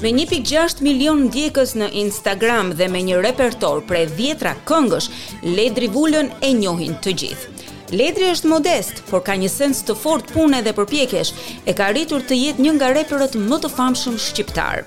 Me një pikë gjashtë milion ndjekës në Instagram dhe me një repertor prej dhjetra këngësh, Ledri Vulën e njohin të gjithë. Ledri është modest, por ka një sens të fortë pune dhe përpjekjesh, e ka arritur të jetë një nga reperët më të famshëm shqiptarë.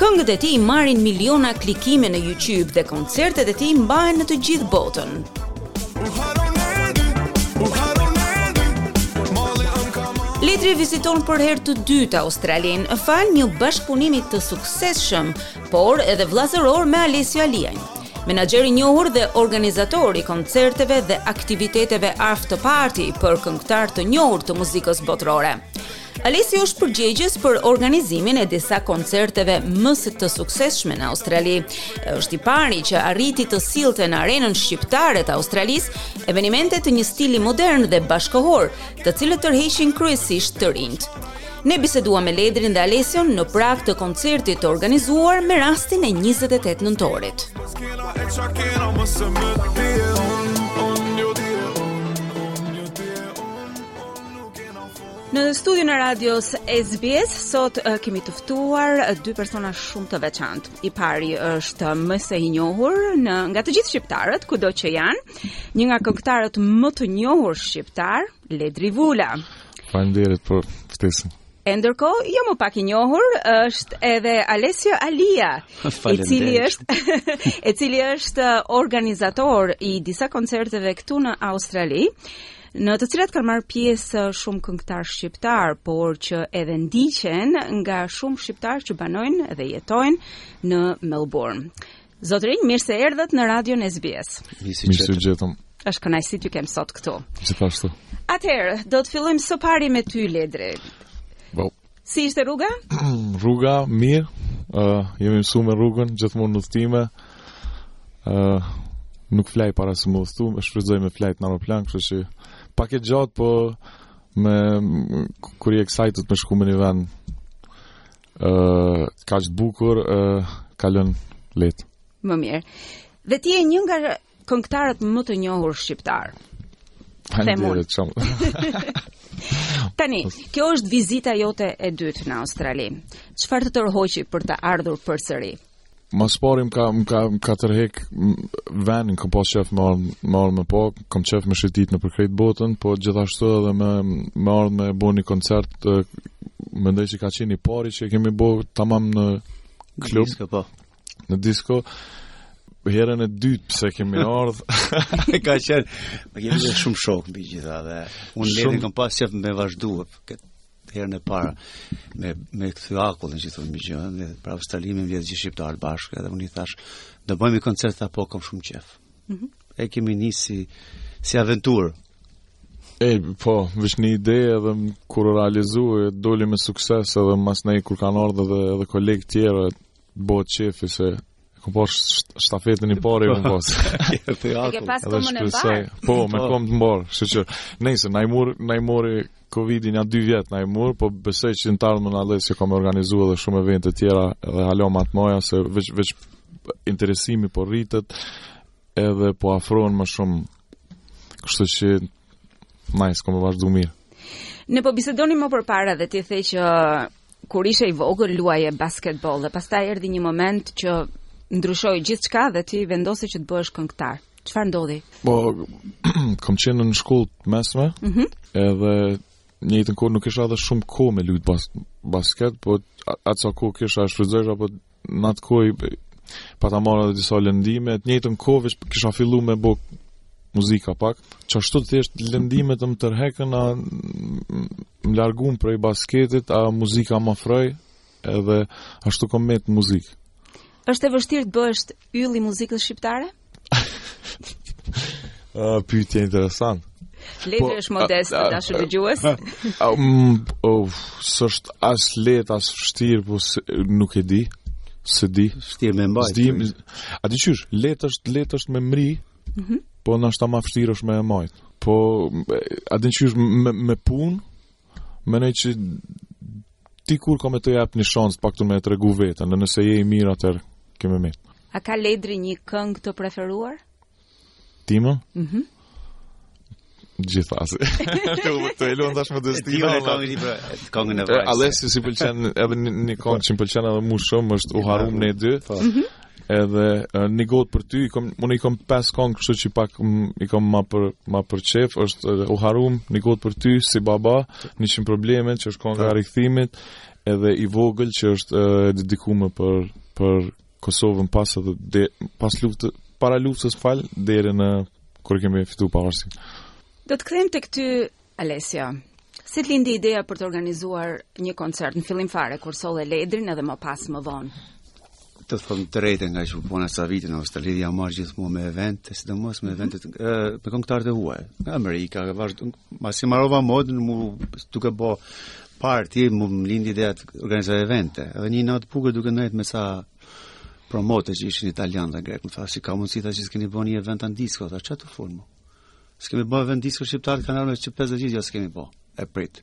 Këngët e tij marrin miliona klikime në YouTube dhe koncertet e tij mbahen në të gjithë botën. Ledri viziton për herë të dytë Australinë, falë një bashkëpunimi të suksesshëm, por edhe vëllazëror me Alessio Aliajn. Menaxher i njohur dhe organizator i koncerteve dhe aktiviteteve After Party për këngëtarë të njohur të muzikës botërore. Alessio është përgjegjës për organizimin e disa koncerteve më të suksesshme në Australi. Është i pari që arriti të sillte në arenën shqiptare të Australisë evente të një stili modern dhe bashkëkohor, të cilët tërheqin kryesisht të rinjtë. Ne biseduam me Ledrin dhe Alession në prag të koncertit të organizuar me rastin e 28 nëntorit. Në studion e radios SBS sot kemi të ftuar dy persona shumë të veçantë. I pari është më se i njohur nga të gjithë shqiptarët, kudo që janë, një nga këngëtarët më të njohur shqiptarë, Ledri Vula. Faleminderit për ftesën. E ndërkohë, jo më pak i njohur, është edhe Alessio Alia, i cili është, i cili është organizator i disa koncerteve këtu në Australi, në të cilat kanë marrë pjesë shumë këngëtarë shqiptarë, por që edhe ndiqen nga shumë shqiptarë që banojnë dhe jetojnë në Melbourne. Zotërinj, mirë se erdhët në radion SBS. Mirë se gjetëm. gjetëm. Është kënaqësi t'ju kem sot këtu. Gjithashtu. Atëherë, do të fillojmë së pari me ty, Ledri. Po. Si ishte rruga? rruga, mirë. Uh, jemi mësu me rrugën, gjithmonë n'udhëtime. Uh, nuk flaj para se me udhëtu, e shfrytëzoj me flajt në aeroplan, kështu që pak e gjatë, po me, kur je excited me shku në një vend, uh, kaq të bukur, uh, kalon lehtë. Më mirë. Dhe ti je një nga këngëtarët më të njohur shqiptarë. Faleminderit shumë. Tani, kjo është vizita jote e dytë në Australi. Çfarë të tërhoqi për të ardhur përsëri? Më së pari më ka, më ka, më ka tërhek veni, kam pas qef me ardhë, me ardhë me po, kam qef me shëtit nëpër krejt botën, po gjithashtu edhe me, me ardhë me bo një koncert, mendoj që ka qenë i pari që kemi bo tamam në klub. Disko, po. në disko herën e dytë pse kemi ardh. e ka qenë, më kemi dhe shumë shokë mbi gjitha dhe unë shumë... letin kam pas qef me vazhdu këtë herën e parë me me këtë akull që thonë më gjë, dhe pra stalimin vjet gjithë shqiptarë bashkë edhe unë i thashë, do bëjmë një koncert apo kam shumë qef. Mm -hmm. E kemi nisi si aventurë. E, po, veç një ide edhe kur u realizu, e doli me sukses edhe masnej kur kanë ardhë dhe, dhe kolegë tjerë, Të bëhet qefi se kom pas shtafetën i pari, kom pas. Ke pas komën e mbarë. Po, me po. komë të mbarë, kështu që nëse na i mor, na i mori Covid-i nja 2 vjet na i mor, po besoj që në t'ardhmen Alesi ka me organizu edhe shumë evente të tjera dhe hala ma të mdhaja se veç veç interesimi po rritet edhe po afrohen më shumë. Kështu që nice, ka me vazhdu mirë. Ne po bisedonim më përpara dhe ti the që Kur ishe i vogël luaje basketboll dhe pastaj erdhi një moment që ndryshoi gjithçka dhe ti vendose që të bëhesh këngëtar. Çfarë ndodhi? Po kam qenë në shkollë të mesme. Ëh. Mm edhe në të njëjtën kohë nuk kisha edhe shumë kohë me lujt bas, basket, po aq sa kohë kisha shfrytëzojsha po në atë kohë pata marrë edhe disa lëndime, në të njëjtën kohë veç kisha fillu me bo muzikë pak, qashtu thjesht lëndimet më tërhoqën a më largun prej basketit, a muzika më afroi, edhe ashtu kom met në muzikë. Është e vështirë të bëhesh Ylli i muzikës shqiptare? Uh, pyetje interesante. Ledri po, është modest të dashur dëgjues. S'është as letë, as shtirë, po se, nuk e di. S'e di. Shtirë me mbajt. S'di, a di qysh, letë është, letë është me mrri, mm -hmm. po ndoshta ma vështirë është me e majt. Po, a di qysh, me, me punë, Mendoj që dikur ka me t'u jap një shans paktën me tregu veten, në nëse je i mirë atëherë ke me met. A ka Ledri një këngë të preferuar? Timën? Mhm. Mm Gjithsesi. të e luan tashmë dhe stima. Timën e këngë një këngë në vajzë. Alesit i pëlqen edhe një këngë që më pëlqen edhe mu shumë, është u harrum ne dy. Po. Mhm. Edhe uh, një gotë për ty, kom, unë i kom pes kongë, kështu që pak m, i kom ma për, ma për qef, është uh, u harrum një gotë për ty, si baba, njëqind probleme, që është konga e rikthimit, edhe i vogël që është uh, dedikume për, për Kosovën pas, edhe de, pas luftë, para luftës fal, deri në kur e kemi fitu pavarësinë. Do të kthehemi te këto Alessio, si të lindi ideja për të organizuar një koncert në fillim fare, kur solle Ledrin edhe më pas më vonë? të them të drejtën nga që përpona po sa vite në Australi, jam marrë gjithmonë me evente, sidomos me eventet, mm -hmm. me këngëtarë të huaj, nga Amerika, ka vazhdo, masi marova modën, mu duke bo parti, mu më lindi ideja të organizoj evente, edhe një natë pukër duke nejt me ca promoterë që ishin italian dhe grek, më thanë, si ka mundësi tha që s'keni bo një event a në disko, tha që të furë S'kemi bërë event disko shqiptarët kanë ardhur që 50 vjet jo s'kemi bërë. E prit.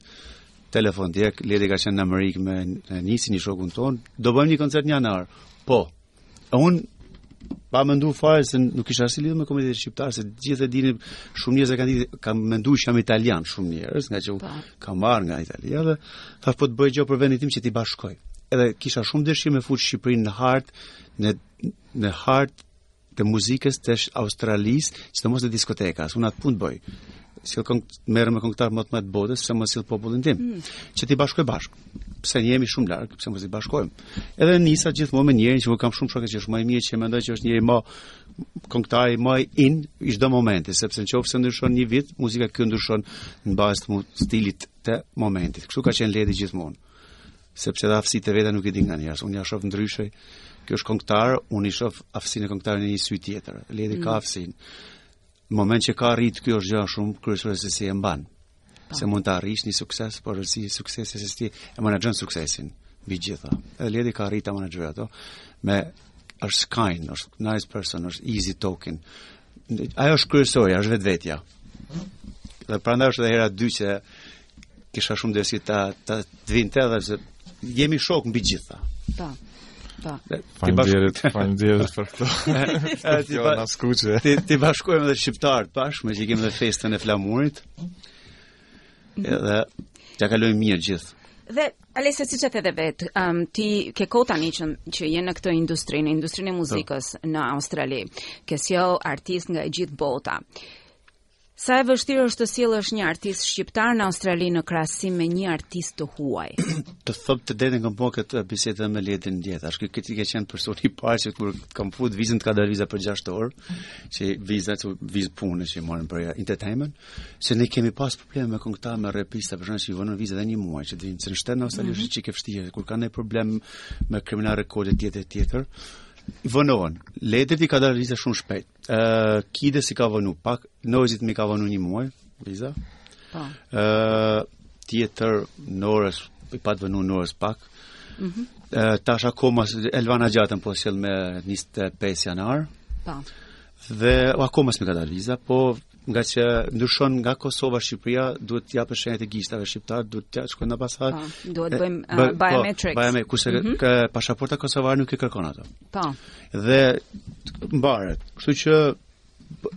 Telefon direkt, Ledri ka qenë në Amerikë me nisi një shokun ton, do bëjmë një koncert në janar. Po. E un pa mendu fare se nuk kisha asnjë lidhje me komunitetin shqiptar, se gjithë e dini shumë njerëz e kanë ditë, kanë menduar që jam italian shumë njerëz, nga që po. kam ardh nga Italia dhe thash po të bëj gjë për vendin tim që t'i bashkoj. Edhe kisha shumë dëshirë me fut Shqipërinë në hartë, në në hartë të muzikës të Australisë, sidomos të diskotekas. Unë atë punë bëj. Si kur merrem me kongtarë më të mirë të botës, pse mos sill popullin tim. Mm. Që t'i bashkoj bashk. Pse ne jemi shumë larg, pse mos i bashkojmë. Edhe nisa gjithmonë me njërin që e kam shumë shokë që është më i mirë që mendoj që është njëri më kongtari më in i çdo momenti, sepse nëse ndryshon një vit, muzika kjo ndryshon në bazë të stilit të momentit. Kështu ka qenë Ledri gjithmonë. sepse dhe aftësitë e veta nuk i di nga njerëz. Unë ia shoh ndryshe. Ky është kongtar, unë i shoh aftësinë e kongtarit në një sy tjetër. Ledri mm. ka aftësinë. Në moment që ka arrit kjo është gjë shumë kryesore se si e mban. Po. Se mund të arrish një sukses, por si suksesi se si e menaxhon suksesin mbi gjitha. Edhe Ledri ka arrit ta menaxhojë ato me është kind, është nice person, është easy talking. Ajo është kryesorja, është vetvetja. Dhe prandaj është edhe hera e dytë që kisha shumë dëshirë ta ta të vinte edhe se jemi shok mbi gjitha. Po. Po. Faleminderit, faleminderit për këtë. T'i bashkojmë. T'i bashkojmë edhe shqiptarët bashkë, meqë kemi edhe festën e flamurit. Edhe ia kalojmë mirë gjithë. Dhe Alessio siç e the vet, um, ti ke kohë tani që që je në këtë industri, në industrinë e muzikës po. në Australi. Ke sjell artist nga e gjithë bota. Sa e vështirë është të sjellësh një artist shqiptar në Australi në krahasim me një artist të huaj? të them të drejtën kam bo këtë bisedë me Ledrin dje. Thashë që ti ke qenë personi i parë që kur kam fut vizën të ka dalë viza për 6 orë, që viza që viz punë që marrin për entertainment. Se ne kemi pas probleme me këngëtarë me rrepista, për shkak se i vonon viza dhe një muaj që të vinë se në shtetin Australi është çike vështirë, kur kanë ndonjë problem me kriminal rekorde tjetër tjetër. I vonohen. Ledrit i ka dalë viza shumë shpejt. Ë, uh, Kidës i ka vonu pak, Noizyt më ka vonu një muaj viza. Po. Ë, uh, tjetër Norës, i pat vonu Norës pak. Mhm. Mm uh, tash akoma Elvana Gjatën po sjell me 25 janar. Po. Dhe akoma s'më ka dalë viza, po nga që ndryshon nga Kosova Shqipëria duhet të japësh shenjat e gishtave shqiptar duhet të shkojnë në pasaportë po, duhet të bëjmë uh, biometrics po, biometrics kurse mm -hmm. pasaporta kosovare nuk e kërkon ato po dhe mbaret kështu që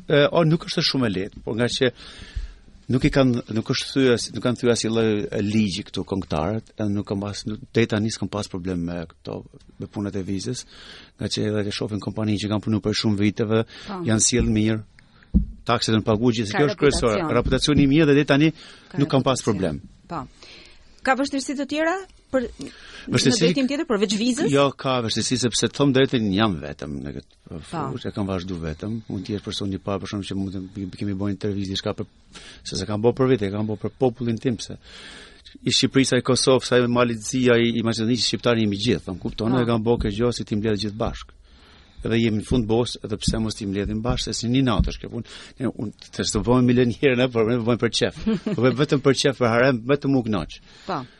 e, o nuk është shumë e lehtë por nga që nuk i kanë nuk është thyer nuk kanë thyer asnjë lloj ligji këtu këngëtarët edhe nuk kanë pas deri tani s'kan pas problem me këto me punët e vizës nga që edhe e shohin kompaninë që kanë punuar për shumë vite po. janë sjellë mirë Taksat janë pagu gjithë, kjo është kryesore. Reputacioni i mirë dhe deri tani nuk kam pas problem. Po. Ka vështirësi të tjera për vështirësi tjetër përveç vizës? Jo, ka vështirësi sepse them të drejtën jam vetëm në këtë po. fushë, e kam vazhdu vetëm. Mund të jesh personi i parë për shkak që mund të kemi bënë intervistë diçka për Se se kam bo për vete, e kam bo për popullin tim, si i Shqipërisë, i Kosovës, i Malit të Zi, i, i Maqedonisë, shqiptarë jemi gjithë, më kupton, e kam bo këtë gjo, si t'i mbledh gjithë bashkë. Edhe jemi në fund botës, edhe pse mos t'i mbledhim bashkë, se si një natë është kjo punë, ne, un, s'do bëhemi milionerë, ne, por ne e bëjmë për qef, për po vetëm për qef, për hare, vetëm m'u knaqë. Pa. Po.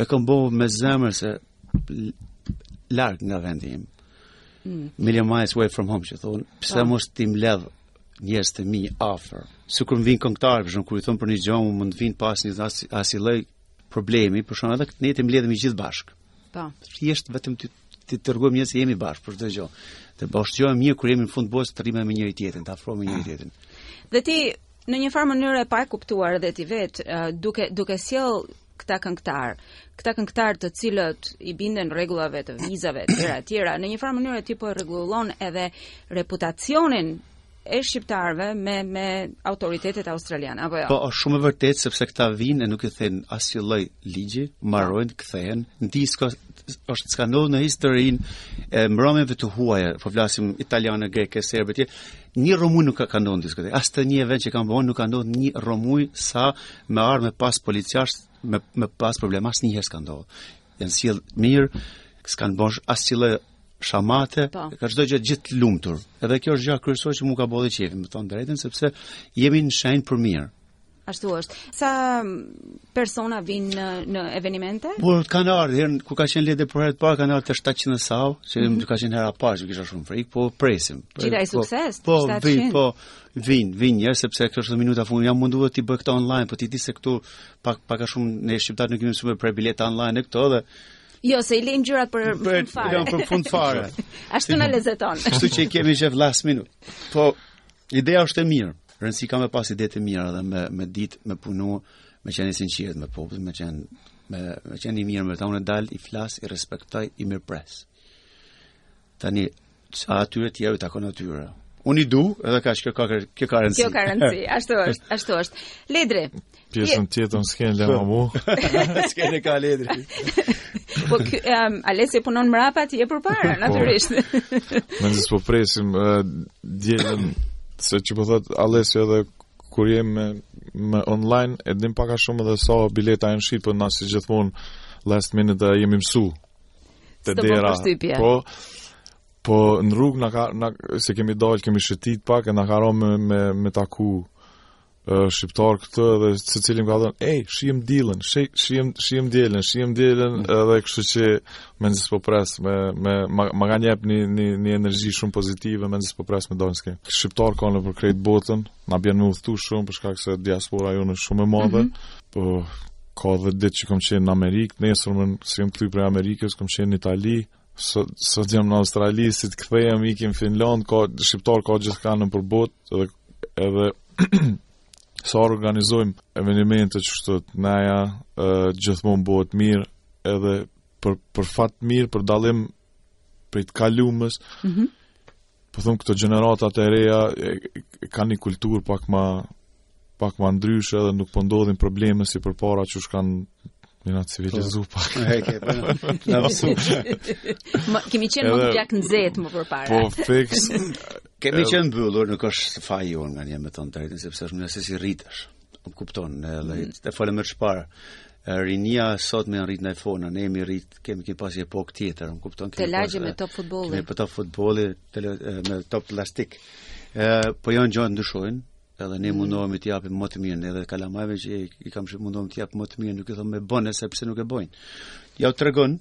E kam bo me zemër se larg nga vendi im. Mm. Million miles away from home, që thonë, pse oh. mos t'i mbledh njerëzit e mi afër. Si kur vijnë këngëtar, për shkak kur i thon për një gjë, më mund të vin pas një as, as i lloj problemi, për shkak edhe këtë ne të mbledhemi gjithë bashk. Po. Thjesht vetëm t'i t'i tregojmë njerëzve që jemi bashk për çdo gjë. Të bashkohemi mirë kur jemi në fund botës të rrimë me njëri tjetrin, të afrohemi me njëri ah. tjetrin. Dhe ti në një farë mënyrë e pa e kuptuar edhe ti vet, duke duke sjell këta këngëtar, këta këngëtar të cilët i binden rregullave të vizave e tjera e tjera, në një farë mënyre ti po e rregullon edhe reputacionin e shqiptarëve me me autoritetet australiane apo jo. Po është shumë e vërtetë sepse këta vijnë nuk e thyejnë asnjë lloj ligji, mbarojnë, kthehen, në disko ç'ka ndodh në historinë e mbrëmjeve të huaja, po flasim italiane, greke, serbe etj. Një rrëmujë nuk ka ndodhur në diskotekë. As te një event që kam bërë nuk ka ndodhur një rrëmujë sa me ardh me pas policia me me pas probleme asnjëherë s'ka ndodhur. Janë sjellë mirë, s'kanë bo asnjë lloj shamate, pa. Po. ka çdo gjë gjithë të lumtur. Edhe kjo është gjëja kryesore që mu m'ka bo dhe qejf, me thënë të drejtën sepse jemi në shenjë për mirë. Ashtu është. Sa persona vinë në, në evenimente? Po kanë ardhur herë kur ka qenë le të për herë të parë kanë ardhur 700 e sa, që mm -hmm. ka qenë hera parë, që kisha shumë frikë, po presim. Po, Gjithaj po, sukses. Po, vin, po vin, vin një sepse këto minutat e fundit jam munduar t'i bëj këto online, po ti di se këtu pak pak a shumë ne shqiptarët nuk kemi shumë për bileta online këto dhe Jo, se i lëmë gjërat për fund fare. Jo, për fund fare. Ashtu na lezeton. Kështu që i kemi qef last minute. Po, ideja është e mirë. Rëndësi ka me pas ide të mira dhe me me dit me punu, me qenë i sinqert me popullin, me qenë me me qenë i mirë me ta unë dal i flas, i respektoj, i mirëpres. Tani atyre të tjerëve i takon atyre. Unë i du, edhe kaq kjo ka rëndësi. Kjo ka rëndësi, ashtu është, ashtu është. Ledri, Pjesën tjetër në skenë le ma mu. Skenën ka Ledri. Po ky um, Alesi punon mrapa ti e përpara po. natyrisht. Mezi po presim uh, dielën se qysh po thot Alesi edhe kur jem me, me online e dim pak a shumë edhe sa bileta janë shit po na si gjithmonë last minute ta jemi mësu. Te dera. Po po në rrugë na ka na se kemi dalë kemi shëtit pak e na ka ra me me, me taku shqiptar këtu dhe secili m'ka thënë, ej, shihem dielën, shihem, shihem dielën, shihem dielën, mm. edhe kështu që mezi po pres, me, me, ma, më ka jep një, një, një energji shumë pozitive, mezi po pres me dal n'skenë. Shqiptar ka nëpër krejt botën, na bjen me udhtu shumë, për shkak se diaspora jonë shumë e madhe, mm -hmm. po, ka dhetë ditë që kom qenë në Amerikë, në fërmë se jam këtu prej Amerikës, kom qenë në Itali, Sot jam në Australi, si të kthehem ikim në Finland, ka shqiptar ka gjithkah nëpër botë dhe edhe sa organizojmë evenimente qështu tonat, gjithmonë bëhet mirë edhe për, për fat mirë, për dallim prej të kalumes, mm -hmm. po thom këto gjeneratat e reja e, e, kanë një kulturë pak ma pak ma ndryshe dhe nuk po ndodhin probleme si përpara qysh kanë Jan civilizu po. pak. E, ke, po, jan mësu. Kemi qenë më gjaknxehtë më përpara. Po, fiks. Kemi edhe... qenë mbyllur, nuk është faji jonë domethënë të drejtën, sepse është nga se si rritësh. Më kupton, edhe, mm. të fala me çfarë. Rinia sot m'u rrit në iPhone, ne jemi rrit kemi kemi pas epokë tjetër, më kupton kemi. Të lagje me top futbolli. Me top futbolli, me top plastik. Ë po gjërat ndryshojnë, edhe ne mm. mundohemi të japim më të mirën, edhe kalamajve që i kam shumë mundohem të jap më të mirën, nuk i them me bën sepse nuk e bëjnë. Jau tregon,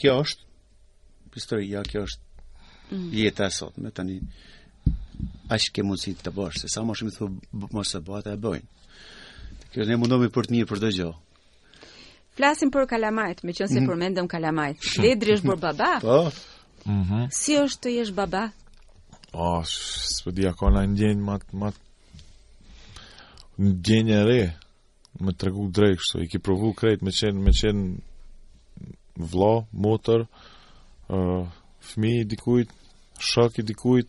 kjo është historia, kjo është mm. jeta e sotme tani. Aq ke mundsi të bësh, se sa më shumë thu mos e bëj ata e bëjnë. Kjo ne mundohemi për të mirë për çdo gjë. Flasim për kalamajt, meqenëse mm. përmendëm kalamajt. Ledri është bërë baba? Po. Mm -hmm. Si është të jesh baba? O, oh, s'e di, a ka ndjenjë ma të, ma të... ndjenjë e re, me tregu drejt, kshtu, i ki provu krejt, me qenë, me qenë vla, motër, uh, fmi i dikujt, shok i dikujt,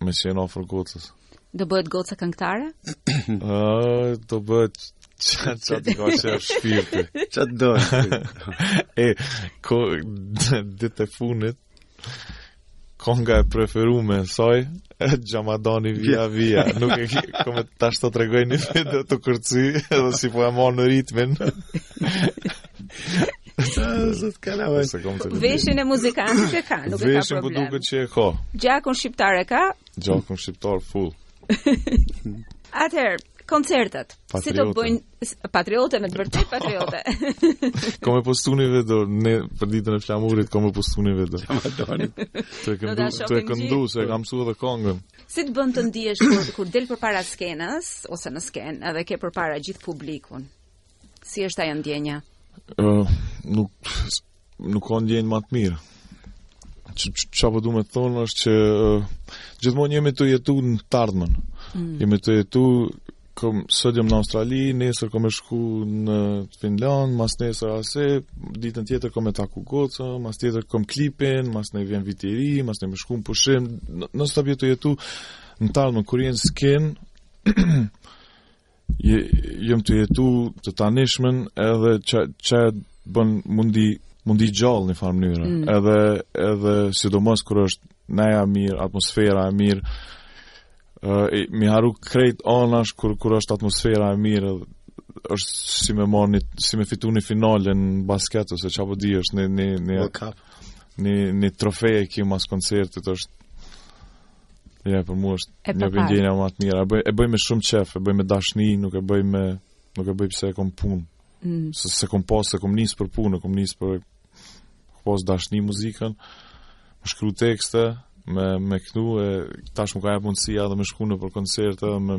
Me qenë afër gocës. Do bëhet goca këngëtare? Ëh, do bëhet çka çka ka qef shpirti. Çka do. E këto ditët e funit konga e preferume e saj, Xhamadani vija vija, nuk e kom tash të tregoj një video tu kërcy, edhe si po e merr ritmin. Zot kanë ajo. Veshin e muzikantit e ka, nuk e ka problem. Veshin po duket që e ka. Gjakun shqiptar e ka? Gjakun shqiptar full. Atëherë, koncertet. Patriote. Si do bëjnë patriote me të vërtet patriote. Kom me postu ni video ne për ditën e flamurit kom me postu ni video. Tu këndu, tu këndu se e kam mësuar edhe këngën. Si të bën të ndihesh kur, kur del përpara skenës ose në skenë, edhe ke përpara gjithë publikun? Si është ajo ndjenja? Uh, nuk nuk ka ndjenjë më të mirë. Ça po du me thonë është që uh, gjithmonë jemi tu jetu në të ardhmen. Mm. Jemi tu jetu kom sot jom në Australi, nesër kom me shku në Finland, mas nesër ose ditën tjetër kom me taku gocën, mas tjetër kam klipin, masnej vjen viti i ri, masnej me shku në pushim, nonstop je tu jetu në t'ardhmen kur je në skenë, Jam tu jetu të tanishmen edhe qe, qe bën m'u ndi, m'u ndi gjallë një farë mënyrë. Mm. Edhe, edhe sidomos kur është neja e mirë, atmosfera e mirë, uh, me i harru krejt anash kur, kur është atmosfera e mirë, është si me marrë si me fitu një finale në basket ose ça po di është një një një një një trofe e ke mas koncertit është Ja, për mua është një prej ndjenjave ma të mira. E bëj, e bëj me shumë qef, e bëj me dashni, nuk e bëj me... Nuk e bëj pse e kom punë. Mm. S'e, s'e kom pas, s'e kom nisë për punë, kom nisë për... Kom pas dashni muzikën, me shkru tekste, me, me kënu, e tash m'u ka jap mundësia edhe me shku nëpër koncerte, me...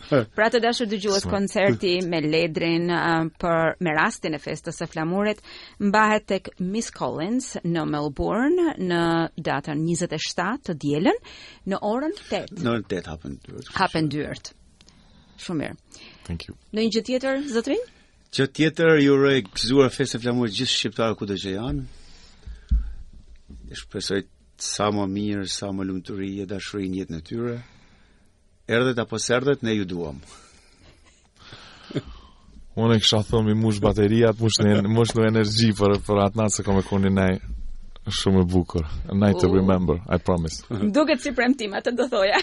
Pra të dashur dëgjues, koncerti me Ledrin uh, për me rastin e festës së Flamurit mbahet tek Miss Collins në Melbourne në datën 27 të dielën në orën 8. Në orën 8 hapen dyert. Hapen dyert. Shumë mirë. Thank you. Ndonjë gjë tjetër, zotni? Gjë tjetër, ju uroj gëzuar festën e Flamurit gjithë shqiptarë kudo që janë. Shpresoj sa më mirë, sa më lumturi e dashuri në jetën e tyre. Erdhët apo s'erdhët, ne ju duam. Unë kisha thënë me i mush baterijat, mushni, mushni energji për, për atë natë se ka me kon ni nejë shumë e bukur. A night to remember, I promise. Duket si premtim do të thoja.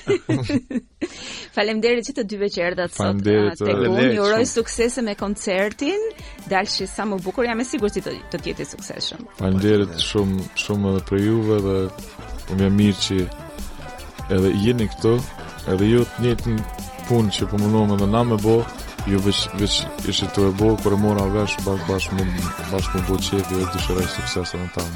Faleminderit që të dyve që erdhët sot. Faleminderit. Ju uroj suksese me koncertin. dalshi sa më bukur, jam e sigurt se do të jetë i suksesshëm. Faleminderit shumë shumë edhe prej juve dhe mu m'vjen mirë që edhe jeni këtu, edhe ju të njëjtin punë që po mundohem edhe na me bë, ju veç veç ishe tu e bë, kur e mora vesh bash m'u bë qejfi dhe të dëshiroj suksese tona.